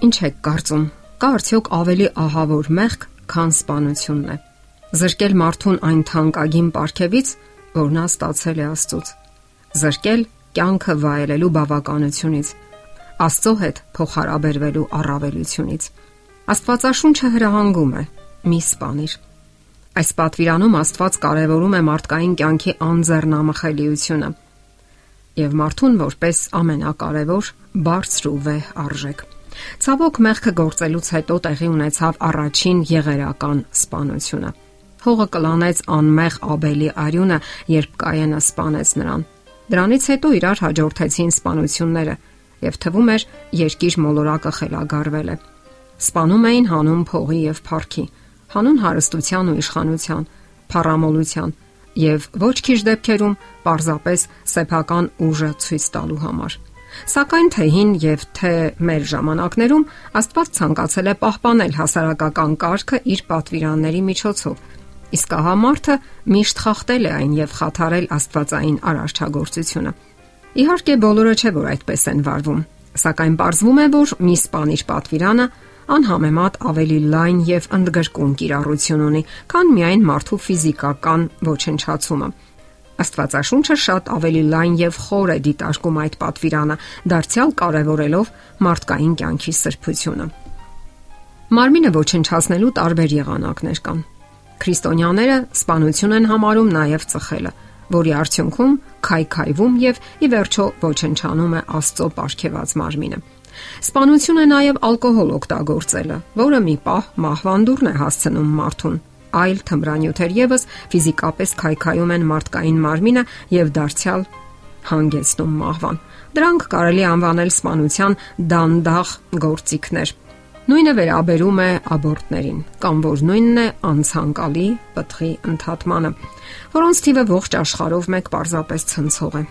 Ինչ եք կարծում, կա արդյոք ավելի ահավոր մեղք, քան սպանությունն է։ Զրկել մարդուն այն թանկագին պարգևից, որ նա ստացել է Աստծոց։ Զրկել կյանքը վայելելու բավականությունից, Աստծո հետ փոխհարաբերվելու առավելությունից։ Աստվածաշունչը հրահանգում է՝ մի սպանիր։ Այս պատվիրանում Աստված կարևորում է մարդկային կյանքի անձեռնամխելիությունը եւ մարդուն որպես ամենակարևոր, բարձր ու վեհ արժեք։ Ցավոք մեղքը գործելուց հետո տեղի ունեցավ առաջին եղերական սպանությունը։ Հողը կլանեց անմեղ Աբելի արյունը, երբ Կայենը սպանեց նրան։ Դրանից հետո իրար հաջորդեցին սպանությունները, եւ թվում էր երկիր մոլորակը խելագարվել է։ Սպանում էին հանուն փողի եւ փառքի, հանուն հարստության ու իշխանության, փառամոլության եւ ոչ քիչ դեպքերում պարզապես սեփական ուժը ցույց տալու համար։ Սակայն թե հին եւ թե մեր ժամանակներում Աստված ցանկացել է պահպանել հասարակական կարգը իր պատվիրանների միջոցով։ Իսկ ահա մարդը միշտ խախտել է այն եւ խաթարել Աստվածային արարչագործությունը։ Իհարկե բոլորը չէ որ այդպես են վարվում, սակայն ողջվում է որ մի սպանիչ պատվիրանը անհամեմատ ավելի լայն եւ ընդգրկուն կիրառություն ունի, քան միայն մարդու ֆիզիկական ոչնչացումը։ Աստվածաշունչը շատ ավելի լայն եւ խոր է դիտարկում այդ պատվիրանը, դարձյալ կարևորելով մարդկային կյանքի սրբությունը։ Մարմինը ոչնչացնելու տարբեր եղանակներ կան։ Քրիստոնյաները սպանություն են համարում նաև ծխելը, որի արդյունքում քայքայվում եւ ի վերջո ոչնչանում է Աստծո ապարքեված մարմինը։ Սպանությունը նաև ալկոհոլ օգտագործելը, որը մի պահ մահվան դուրն է հասցնում մարդուն այլ թմրանյութեր եւս ֆիզիկապես քայքայում են մարդկային մարմինը եւ դարձյալ հանգեցնում մահվան։ Դրանք կարելի անվանել սպանության դանդաղ գործիքներ։ Նույնը վերաբերում է աբորտներին, կամ որ նույնն է անցանկալի պտղի ընդհատմանը, որոնց թիվը ողջ աշխարհով մեկ պարզապես ցնցող է։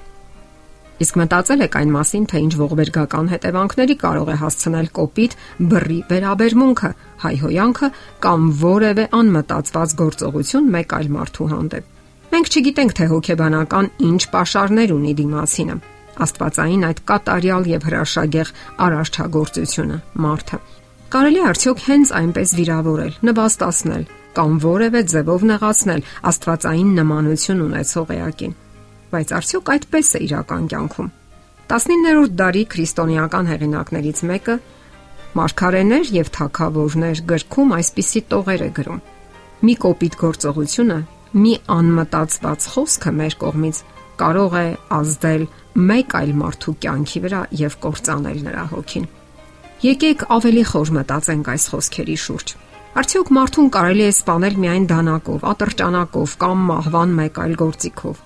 Իսկ մտածել եք այն մասին, թե ինչ ողբերգական հետևանքների կարող է հասցնել կոպիտ բռի վերաբերմունքը, հայհոյանքը կամ որևէ անմտածված գործողություն մեկ այլ մարդու հանդեպ։ Մենք չգիտենք, թե հոգեբանական ինչ pašարներ ունի դիմացինը։ Աստվածային այդ կատարյալ եւ հրաշագեղ արարչագործությունը մարդը։ Կարելի արդյոք հենց այնպես վիրավորել, նվաստացնել կամ որևէ ձևով նեղացնել Աստվածային նմանություն ունեցող էակին Բայց արդյոք այդպես է իրական կյանքում։ 19-րդ դարի քրիստոնեական հեղինակներից մեկը Մարգարեներ եւ Թագավորներ գրքում այսպիսի տողեր է գրում. Մի կոպիտ գործողությունը, մի անմտածված խոսքը մեր կողմից կարող է ազդել մեկ այլ մարդու կյանքի վրա եւ կործանել նրա հոգին։ Եկեք ավելի խոր մտածենք այս խոսքերի շուրջ։ Արդյոք մարդուն կարելի է սپانել միայն դանակով, ատրճանակով կամ մահվան մեկ այլ գործիքով։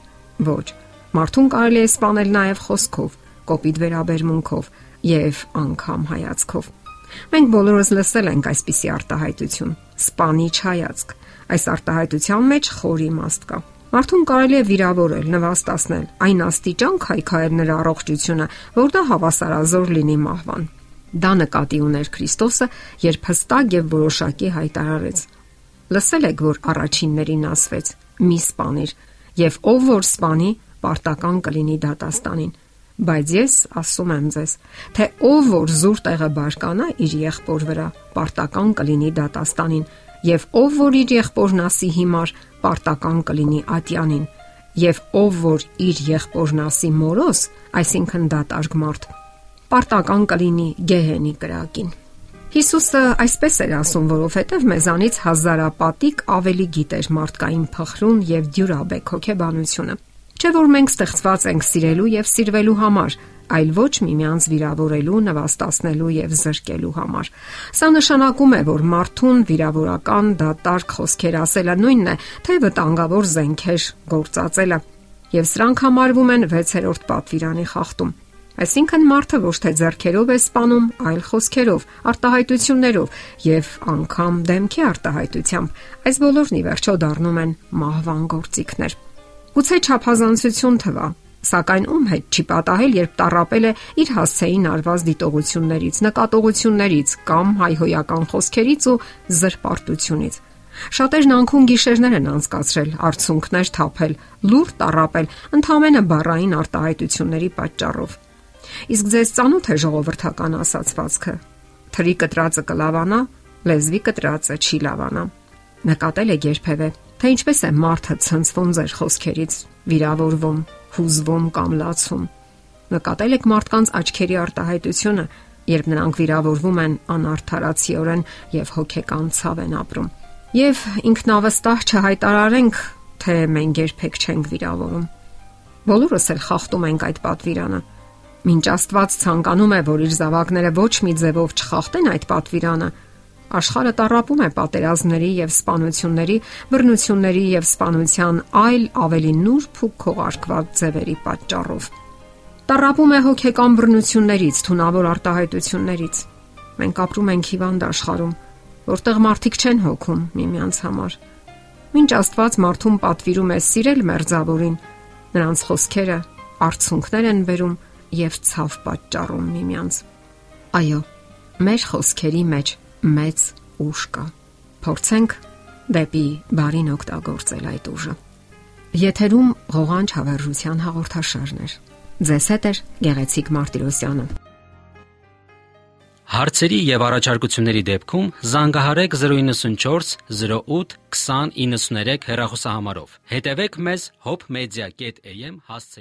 Ոչ, մարդուն կարելի է սپانել նաև խոսքով, կոպիտ վերաբերմունքով եւ անգամ հայացքով։ Մենք բոլորս լսել ենք այսպիսի արտահայտություն՝ սպանիչ հայացք։ Այս արտահայտության մեջ խորի մաստ կա։ Մարդուն կարելի է վիրավորել, նվաստացնել, այն աստիճան քայքայել նրա առողջությունը, որ դա հավասարազոր լինի մահվան։ Դա նկատի ուներ Քրիստոսը, երբ հստակ եւ որոշակի հայտարարեց. Լսել եք, որ առաջիններին ասվեց՝ մի սպանիր, եւ ով որ սپانի պարտական կլինի դատաստանին։ Բայց ես ասում եմ ձեզ, թե ով որ զուր տեղը բարկանա իր եղբոր վրա, պարտական կլինի դատաստանին, եւ ով որ իր եղբորն ասի հիմար, պարտական կլինի ատյանին, եւ ով որ իր եղբորն ասի մորոս, այսինքն դատարկ մարդ, պարտական կլինի գեհենի կրակին։ Հիսուսը այսպես էր ասում, որովհետև մեզանից հազարապատիկ ավելի գիտեր մարդկային փխրուն եւ դյուրաբեկ հոգեբանությունը։ Չէ որ մենք ստեղծված ենք սիրելու եւ սիրվելու համար, այլ ոչ միմյանց վիրավորելու, նվաստացնելու եւ զրկելու համար։ Սա նշանակում է, որ մարդուն վիրավորական դատարկ խոսքեր ասելը նույնն է, թե վտանգավոր զենքեր գործածելը։ Եվ սրանք համարվում են 6-րդ պատվիրանի խախտում։ Այսինքն մարդը ոչ թե зерքերով է սپانում, այլ խոսքերով, արտահայտություններով եւ անգամ դեմքի արտահայտությամբ։ Այս բոլորն ի վերջո դառնում են մահվան գործիքներ։ Գուցե չափազանցություն թվա, սակայն ում հետ չի պատահել, երբ տարապել է իր հասցեին արված դիտողություններից, նկատողություններից կամ հայհոյական խոսքերից ու զրպարտությունից։ Շատերն անքուն գիշերներ են անցկացրել, արցունքներ թափել, լուր տարապել, ընդհանրապես բառային արտահայտությունների պատճառով։ Իսկ ձեզ ծանոթ է ժողովրդական ասացվածքը. Թրի կտրածը կլավանա, լեզվի կտրածը չի լավանա։ Նկատել եք երբևէ, թե ինչպես է մարդը ցնցվում ձեր խոսքերից, վիրավորվում, հուզվում կամ լացում։ Նկատել եք մարդկանց աչքերի արտահայտությունը, երբ նրանք վիրավորվում են անարթարացիորեն եւ հոգեկան ցավ են ապրում։ Եվ ինքնավստահ չհայտարարենք, թե մենք երբեք չենք վիրավորում։ Բոլորս էլ խախտում ենք այդ պատվիրանը։ Մինչ Աստված ցանկանում է, որ իր զավակները ոչ մի ձևով չխախտեն այդ պատվիրանը, աշխարհը տարապում է պատերազմների եւ սպանությունների, բռնությունների եւ սպանության այլ ավելի նուրբ ու քողարկված ձևերի պատճառով։ Տարապում է հոգեկան բռնություններից, թունավոր արտահայտություններից։ Մենք ապրում ենք հիվանդ աշխարհում, որտեղ մարդիկ չեն հոգում միմյանց համար։ Մինչ Աստված մարդուն պատվիրում է սիրել մերձավորին, նրանց խոսքերը արցունքներ են բերում եւ ցավ պատճառում միմյանց։ Այո, մեր խոսքերի մեջ մեծ ուժ կա։ Փորձենք դեպի բարին օգտագործել այդ ուժը։ Եթերում ղողանջ հավերժության հաղորդաշարներ։ Ձեզ հետ է Գեղեցիկ Մարտիրոսյանը։ Հարցերի եւ առաջարկությունների դեպքում զանգահարեք 094 08 2093 հեռախոսահամարով։ Հետևեք մեզ hopmedia.am հասցե